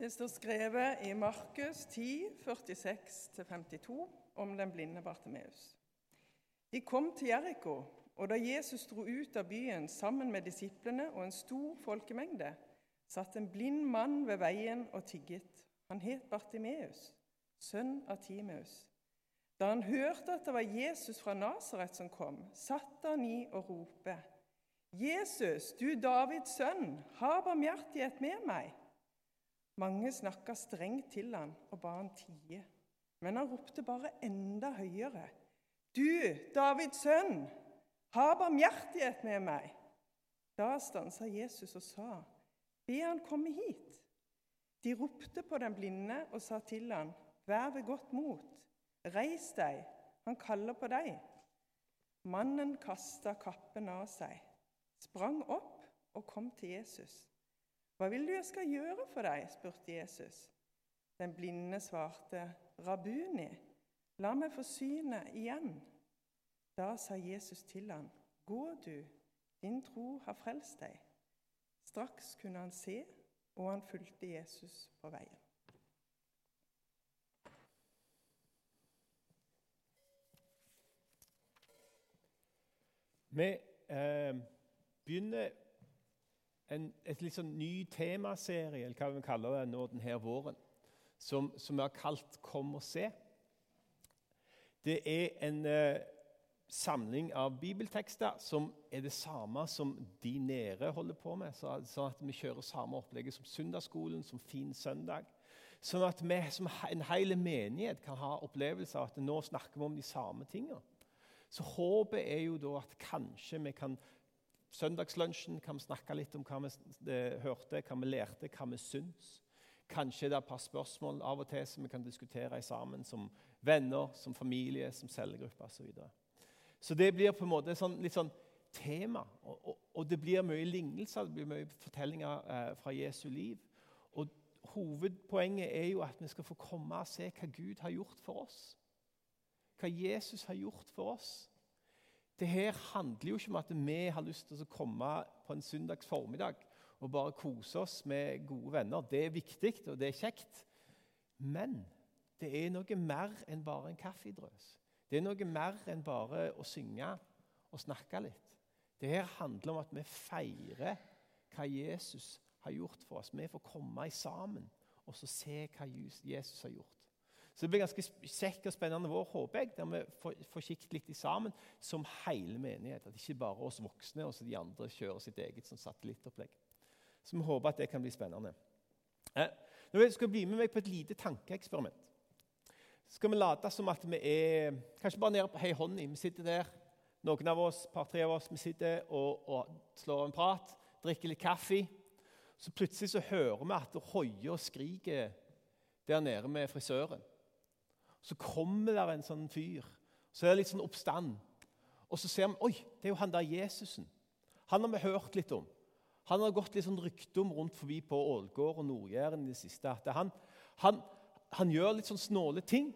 Det står skrevet i Markus 10, 46-52 om den blinde Bartimeus. De kom til Jeriko, og da Jesus dro ut av byen sammen med disiplene og en stor folkemengde, satt en blind mann ved veien og tigget. Han het Bartimeus, sønn av Timeus. Da han hørte at det var Jesus fra Nasaret som kom, satte han i og ropte, Jesus, du Davids sønn, ha barmhjertighet med meg. Mange snakka strengt til han og ba han tie. Men han ropte bare enda høyere. Du, Davids sønn, ha barmhjertighet med meg. Da stansa Jesus og sa, Be han komme hit. De ropte på den blinde og sa til han, Vær ved godt mot. Reis deg, han kaller på deg. Mannen kasta kappen av seg, sprang opp og kom til Jesus. Hva vil du jeg skal gjøre for deg? spurte Jesus. Den blinde svarte, Rabuni, la meg få synet igjen. Da sa Jesus til ham, Gå du, din tro har frelst deg. Straks kunne han se, og han fulgte Jesus på veien. Vi eh, begynner en et litt sånn ny temaserie, eller hva vi kaller det nå denne våren, som, vi har kalt 'Kom og se'. Det er en eh, samling av bibeltekster som er det samme som de nede holder på med. Så, sånn at vi kjører samme opplegget som søndagsskolen, som Fin søndag. Sånn at vi som en hel menighet kan ha opplevelse av at nå snakker vi om de samme tingene. Så håpet er jo da at kanskje vi kan søndagslunsjen kan vi snakke litt om hva vi hørte, hva vi lærte, hva vi syns. Kanskje det er et par spørsmål av og til som vi kan diskutere sammen som venner, som familie, som cellegruppe osv. Så, videre. så det blir på en måte sånn, litt sånn tema. Og, og, og, det blir mye lignelser, det blir mye fortellinger eh, fra Jesu liv. Og hovedpoenget er jo at vi skal få komme og se hva Gud har gjort for oss. Hva Jesus har gjort for oss det her handler jo ikke om at vi har lyst til å komme på en søndags formiddag og bare kose oss med gode venner. Det er viktig, og det er kjekt. Men det er noe mer enn bare en kaffedrøs. Det er noe mer enn bare å synge og snakke litt. Det her handler om at vi feirer hva Jesus har gjort for oss. Vi får komme sammen og se hva Jesus har gjort. Så det blir ganske kjekk og spennende vår, håper jeg, der vi får, kikket litt sammen som hele menighet. At ikke bare oss voksne og de andre kjører sitt eget sånn satellittopplegg. Så vi håper at det kan bli spennende. Eh, nå skal du bli med meg på et lite tankeeksperiment. Så skal vi late som at vi er kanskje bare nede på høy hånd. Vi sitter der, noen av oss, par-tre av oss, vi sitter og, og slår en prat, drikker litt kaffe. Så plutselig så hører vi at det hoier og skriker der nede med frisøren. Så kommer der en sånn fyr. Så er det litt sånn oppstand. Og så ser vi oi, det er jo han der Jesusen. Han har vi hørt litt om. Han har gått litt sånn rykte om rundt forbi på Ålgård og Nord-Jæren i det siste. at han, han, han, gjør litt sånn snåle ting.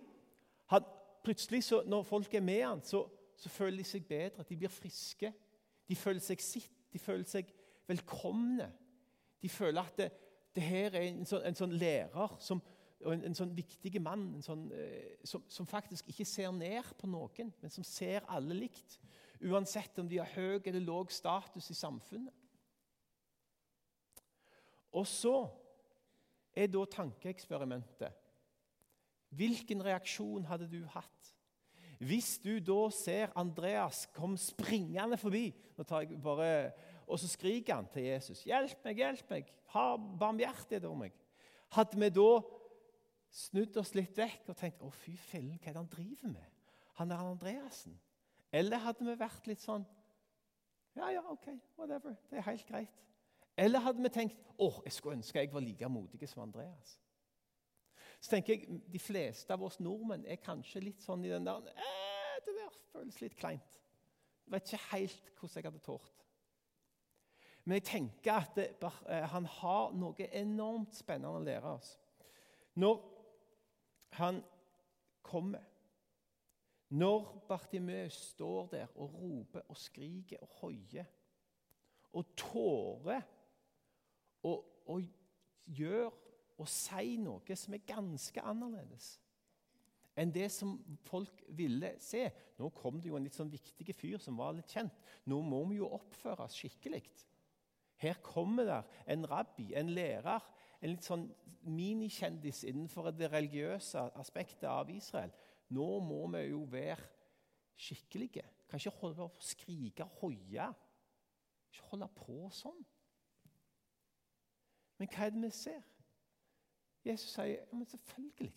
Han, plutselig, så, når folk er med han, så, så, føler de seg bedre. De blir friske. De føler seg sitt. De føler seg velkomne. De føler at det, det her er en sånn, en sånn lærer som, og en, en, sånn viktig mann sånn, eh, som, som, faktisk ikke ser ned på noen, men som ser alle likt. Uansett om de har høy eller lav status i samfunnet. Og så er da tankeeksperimentet Hvilken reaksjon hadde du hatt hvis du da ser Andreas komme springende forbi bare, og så skriker han til Jesus 'Hjelp meg, hjelp meg! Ha barmhjertighet over meg!' Hadde vi da snudd oss litt vekk og tenkt å fy fillen, hva er det han driver med? Han er Andreassen. Eller hadde vi vært litt sånn Ja, ja, OK, whatever. Det er helt greit. Eller hadde vi tenkt å, jeg skulle ønske jeg var like modig som Andreas. Så tenker jeg, De fleste av oss nordmenn er kanskje litt sånn i den der eh, Det der føles litt kleint. Jeg vet ikke helt hvordan jeg hadde tålt. Men jeg tenker at det, eh, han har noe enormt spennende å lære oss. Når han kommer. Når Bartimeus står der og roper og skriker og hoier og tårer og, og gjør og sier noe som er ganske annerledes enn det som folk ville se. Nå kom det jo en litt sånn viktig fyr som var litt kjent. Nå må vi jo oppføre oss skikkelig. Her kommer der en rabbi, en lærer, en litt sånn minikjendis innenfor det religiøse aspektet av Israel. Nå må vi jo være skikkelige. Kan ikke holde på å skrike og hoie. Ikke holde på sånn. Men hva er det vi ser? Jesus sier ja, men selvfølgelig.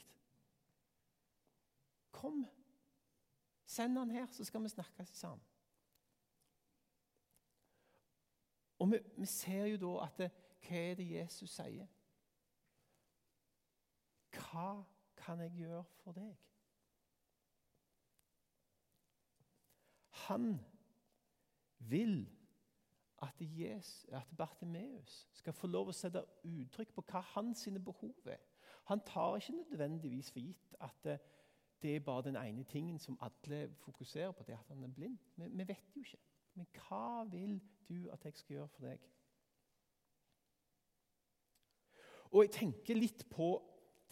Kom, send han her, så skal vi snakke sammen. Og vi, vi ser jo da at det, hva er det Jesus sier? Hva kan jeg gjøre for deg? Han vil at, Jesus, at Bartimeus skal få lov å sette uttrykk på hva hans behov er. Han tar ikke nødvendigvis for gitt at eh, det er bare den ene tingen som alle fokuserer på, det at han er blind. Vi, vi vet jo ikke. Men hva vil du at jeg skal gjøre for deg? Og jeg tenker litt på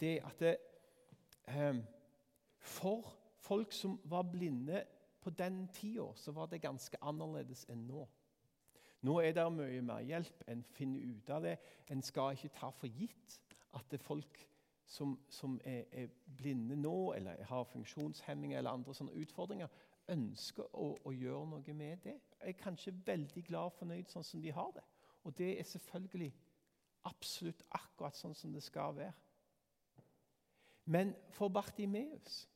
det at det, eh, For folk som var blinde på den tida, så var det ganske annerledes enn nå. Nå er det mye mer hjelp. En finner ut av det. En skal ikke ta for gitt at det er folk som, som er, er, blinde nå, eller har funksjonshemminger eller andre sånne utfordringer, ønsker å, å, gjøre noe med det. Jeg er kanskje veldig glad og fornøyd sånn som de har det. Og det er selvfølgelig absolutt akkurat sånn som det skal være. Men for Bartimeus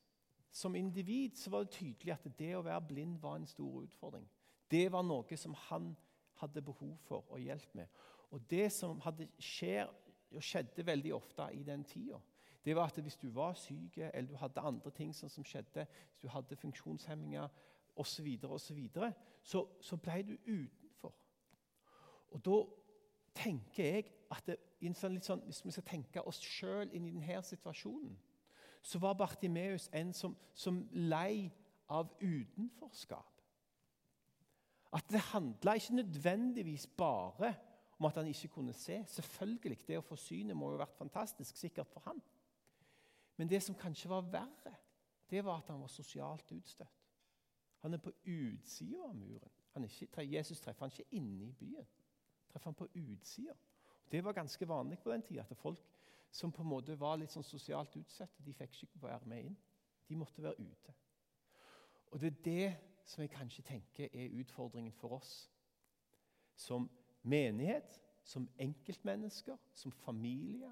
som individ så var det tydelig at det å være blind var en stor utfordring. Det var noe som han hadde behov for å hjelpe med. Og Det som skjer, og skjedde veldig ofte i den tida, det var at hvis du var syk eller du hadde andre ting som skjedde, hvis du hadde funksjonshemminger osv., så, så, så, så ble du utenfor. Og da tenker jeg at det, sånn, sånn, Hvis vi skal tenke oss sjøl inn i denne situasjonen, så var Bartimeus en som, som lei av utenforskap. At det handla ikke nødvendigvis bare om at han ikke kunne se. Selvfølgelig, Det å få synet må jo ha vært fantastisk, sikkert for han. Men det som kanskje var verre, det var at han var sosialt utstøtt. Han er på utsida av muren. Ikke, Jesus treffer han ikke inne i byen. Treffer han på utsida. Det var ganske vanlig på den tida at folk som på en måte var litt sånn sosialt utsatte, de fikk ikke være med inn. De måtte være ute. Og Det er det som jeg kanskje tenker er utfordringen for oss. Som menighet, som enkeltmennesker, som familie,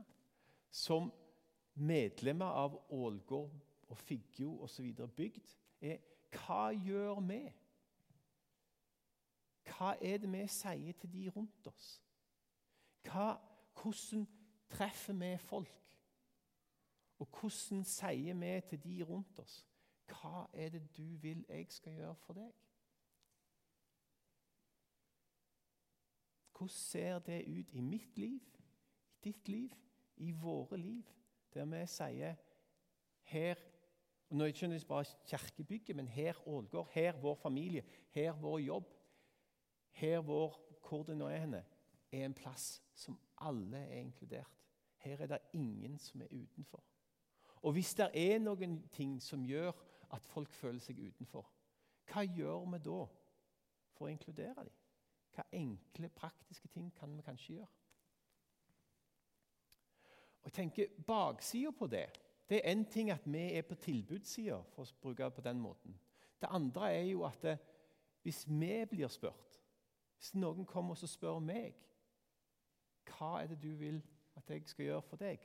som medlemmer av Ålgård og Figgjo osv. bygd, er hva gjør vi? Hva er det vi sier til de rundt oss? Hva, hvordan treffer vi folk? Og hvordan sier vi til de rundt oss hva er det du vil jeg skal gjøre for deg? Hvordan ser det ut i mitt liv, i ditt liv, i våre liv, der vi sier her og Nå er det ikke bare kirkebygget, men her Ålgård, her vår familie, her vår jobb, her vår hvor det nå er henne, er en plass som alle er inkludert. Her er det ingen som er utenfor. Og hvis det er noen ting som gjør at folk føler seg utenfor, hva gjør vi da for å inkludere dem? Hva enkle, praktiske ting kan vi kanskje gjøre? Og jeg tenker Baksida på det det er én ting at vi er på tilbudssida, for å bruke det på den måten. Det andre er jo at det, hvis vi blir spurt, hvis noen kommer og spør meg hva er det du vil at jeg skal gjøre for deg,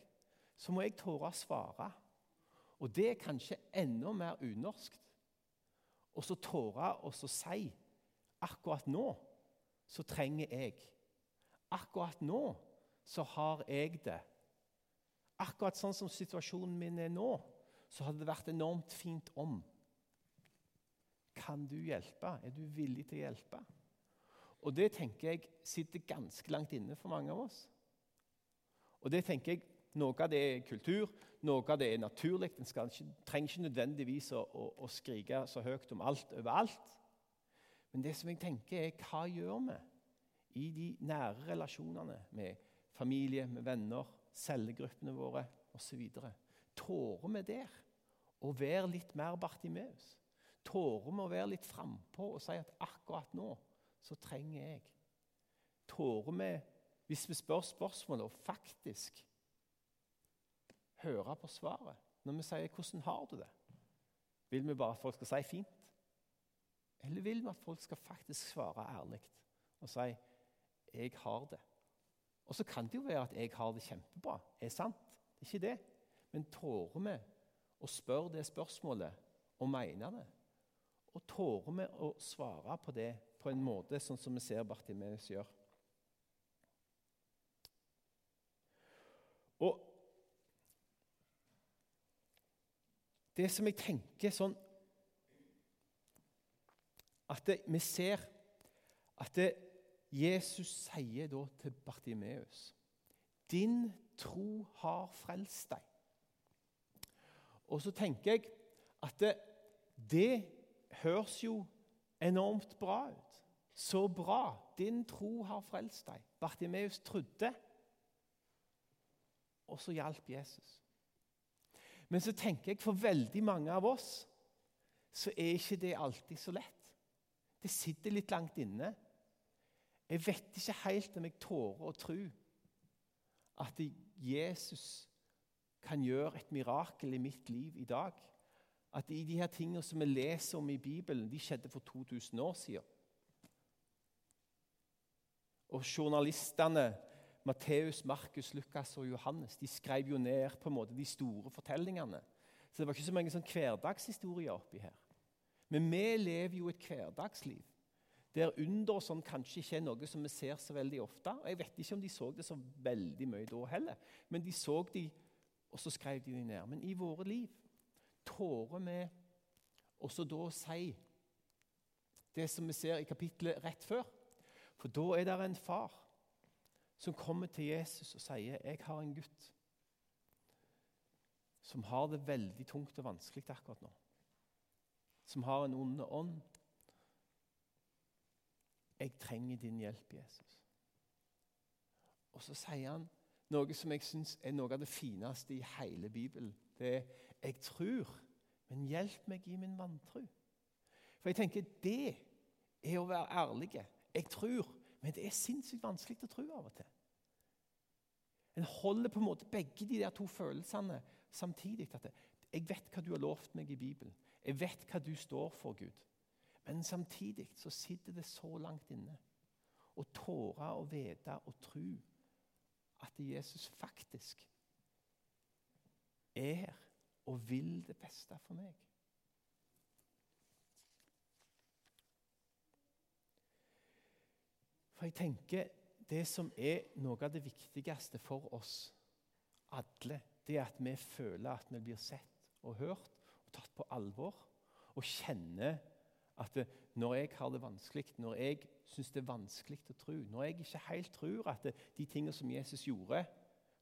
så må jeg tåre å svare. Og det er kanskje enda mer unorskt. Og så tåre å si akkurat nå så trenger jeg. Akkurat nå så har jeg det. Akkurat sånn som situasjonen min er nå, så hadde det vært enormt fint om. Kan du hjelpe? Er du villig til å hjelpe? Og det tenker jeg sitter ganske langt inne for mange av oss. Og det tenker jeg, Noe av det er kultur, noe av det er naturlig. En trenger ikke nødvendigvis å, å, å, skrike så høyt om alt overalt. Men det som jeg tenker er, hva gjør vi i de nære relasjonene med familie, med venner, cellegruppene våre osv. Tårer vi der å være litt mer Bartimeus? Tårer vi å være litt frampå og si at akkurat nå så trenger jeg? Tårer vi, hvis vi spør spørsmålet, og faktisk høre på svaret når vi sier 'Hvordan har du det?' Vil vi bare at folk skal si 'fint'? Eller vil vi at folk skal faktisk svare ærlig og si 'jeg har det'? Og så kan det jo være at jeg har det kjempebra. Er sant? Det er ikke det. Men tårer vi å spørre det spørsmålet og mene det? Og tårer vi å svare på det på en måte sånn som vi ser Bartimeus gjør? Og det som jeg tenker sånn At det, vi ser at det, Jesus sier da til Bartimeus Din tro har frelst deg. Og så tenker jeg at det, det høres jo enormt bra ut. Så bra. Din tro har frelst deg. Bartimeus trodde, og så hjalp Jesus. Men så tenker jeg for veldig mange av oss så er ikke det alltid så lett. Det sitter litt langt inne. Jeg vet ikke helt om jeg tårer å tro at Jesus kan gjøre et mirakel i mitt liv i dag. At de, de her tingene som vi leser om i Bibelen, de skjedde for 2000 år siden. Og journalistene Matteus, Markus, Lukas og Johannes de skrev jo ned på en måte de store fortellingene. Så det var ikke så mange sånn hverdagshistorier oppi her. Men vi lever jo et hverdagsliv der under sånn kanskje ikke er noe som vi ser så veldig ofte. Og Jeg vet ikke om de så det så veldig mye da heller, men de så de, og så skrev de de ned. Men i våre liv tårer vi også da å si det som vi ser i kapittelet rett før. For da er det en far som kommer til Jesus og sier 'Jeg har en gutt som har det veldig tungt og vanskelig akkurat nå'. Som har en ond ånd. 'Jeg trenger din hjelp, Jesus'. Og så sier han noe som jeg syns er noe av det fineste i hele Bibelen. Det er 'Jeg tror, men hjelp meg i min vantro'. For jeg tenker det er å være ærlig. Jeg tror, men det er sinnssykt vanskelig å tro av og til. En holder på en måte begge de der to følelsene samtidig. At jeg vet hva du har lovt meg i Bibelen. Jeg vet hva du står for, Gud. Men samtidig så sitter det så langt inne å tåre å vite og tro at Jesus faktisk er her og vil det beste for meg. For jeg tenker det som er noe av det viktigste for oss alle, det er at vi føler at vi blir sett og hørt og tatt på alvor. Og kjenner at det, når jeg har det vanskelig, når jeg syns det er vanskelig å tro, når jeg ikke helt tror at det, de tingene som Jesus gjorde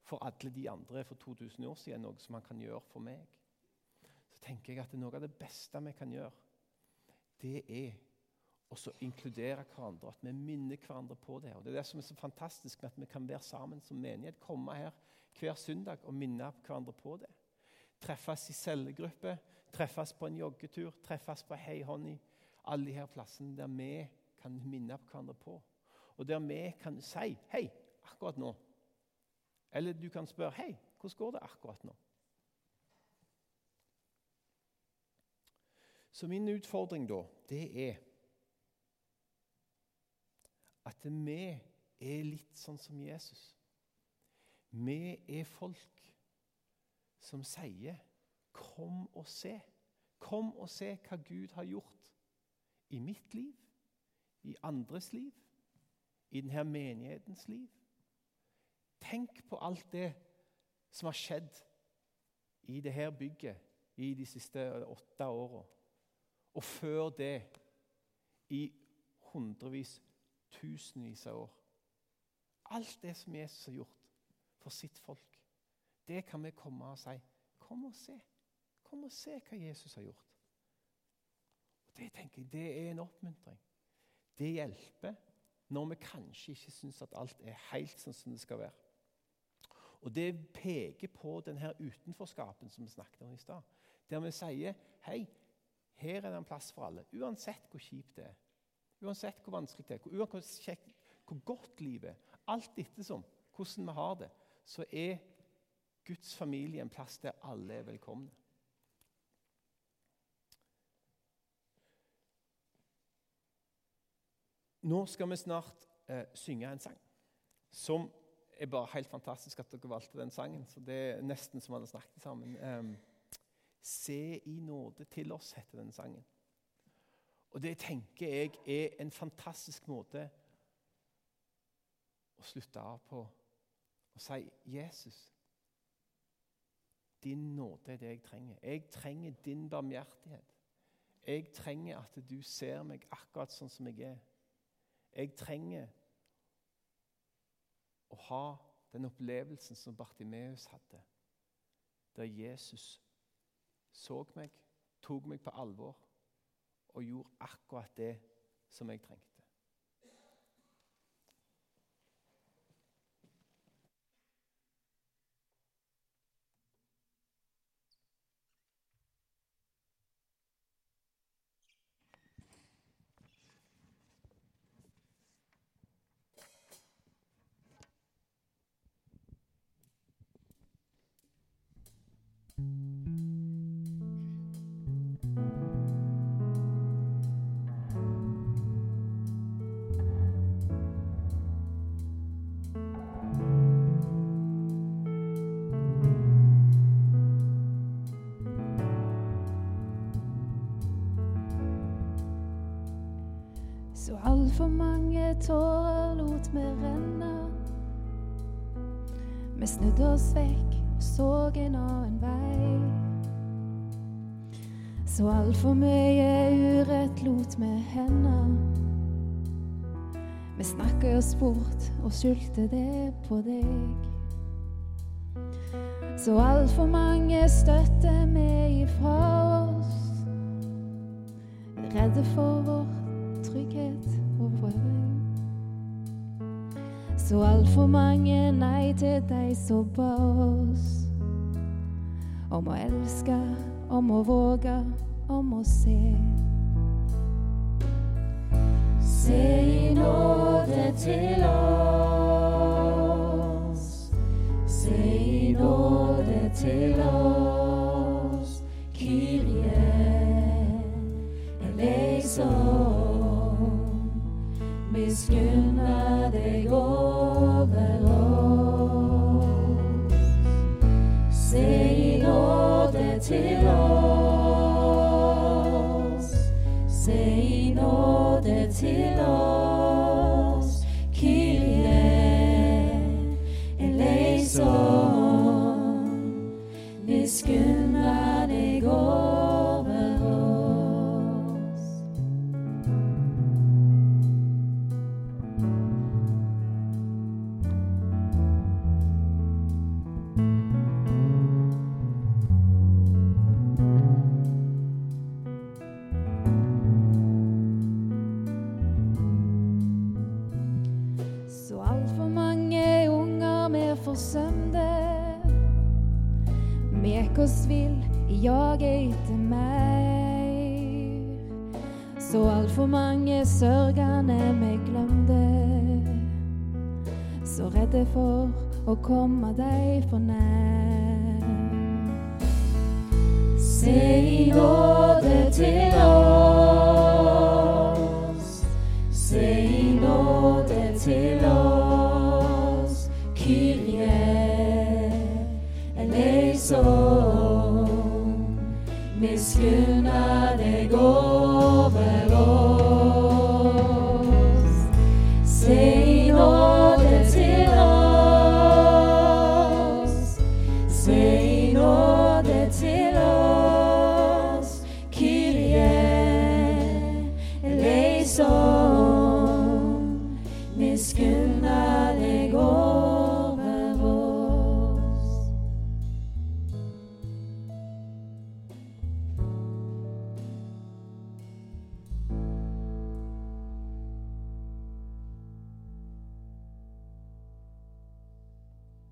for alle de andre for 2000 år siden, er noe som han kan gjøre for meg, så tenker jeg at noe av det beste vi kan gjøre, det er og så inkludere hverandre. At vi minner hverandre på det. Og Det er det som er så fantastisk med at vi kan være sammen som menighet. Komme her hver søndag og minne hverandre på det. Treffes i cellegruppe, treffes på en joggetur, treffes på Hei Honey. Alle de her plassene der vi kan minne hverandre på. Og der vi kan si 'Hei, akkurat nå'. Eller du kan spørre 'Hei, hvordan går det akkurat nå?' Så min utfordring da, det er at vi er litt sånn som Jesus. Vi er folk som sier 'Kom og se'. Kom og se hva Gud har gjort i mitt liv, i andres liv, i denne menighetens liv. Tenk på alt det som har skjedd i dette bygget i de siste åtte åra. Og før det i hundrevis tusenvis av år. Alt det som Jesus har gjort for sitt folk, det kan vi komme og si. Kom og se. Kom og se hva Jesus har gjort. Og Det tenker jeg, det er en oppmuntring. Det hjelper når vi kanskje ikke syns at alt er helt sånn som det skal være. Og det peker på denne utenforskapen som vi snakket om i stad. Der vi sier hei, her er det en plass for alle. Uansett hvor kjipt det er. Uansett hvor vanskelig det er, uansett hvor, hvor godt livet er. Alt ettersom hvordan vi har det, så er Guds familie en plass der alle er velkomne. Nå skal vi snart eh, synge en sang som er bare helt fantastisk at dere valgte den sangen. så Det er nesten som vi hadde snakket sammen. Eh, Se i nåde til oss, heter den sangen. Og Det tenker jeg er en fantastisk måte å slutte av på. Å si 'Jesus, din nåde er det jeg trenger. Jeg trenger din barmhjertighet. Jeg trenger at du ser meg akkurat sånn som jeg er. Jeg trenger å ha den opplevelsen som Bartimeus hadde, der Jesus så meg, tok meg på alvor og gjorde akkurat det som jeg trengte. Så altfor mange tårer lot vi renne. Vi snudde oss vekk og så en annen vei. Så altfor mye urett lot vi hende. Vi snakket oss bort og skyldte det på deg. Så altfor mange støtter vi ifra oss, redde for vår trygghet og prøving. Så altfor mange nei til deg som ba oss om å elske, om å våge, om å se. Se i nåde til oss. Se i nåde til oss. Kyrie eleison. Miskunna deg over oss. Se i nåde til oss. Se i nåde til oss. Kyrie eleison. Miskunna forsømte. Vi vil vill etter meg. Så altfor mange sørgende vi glemte. Så redde for å komme deg for nær. Se i nåde til oss. Se i nåde til oss. Eleison. Miskunna deg over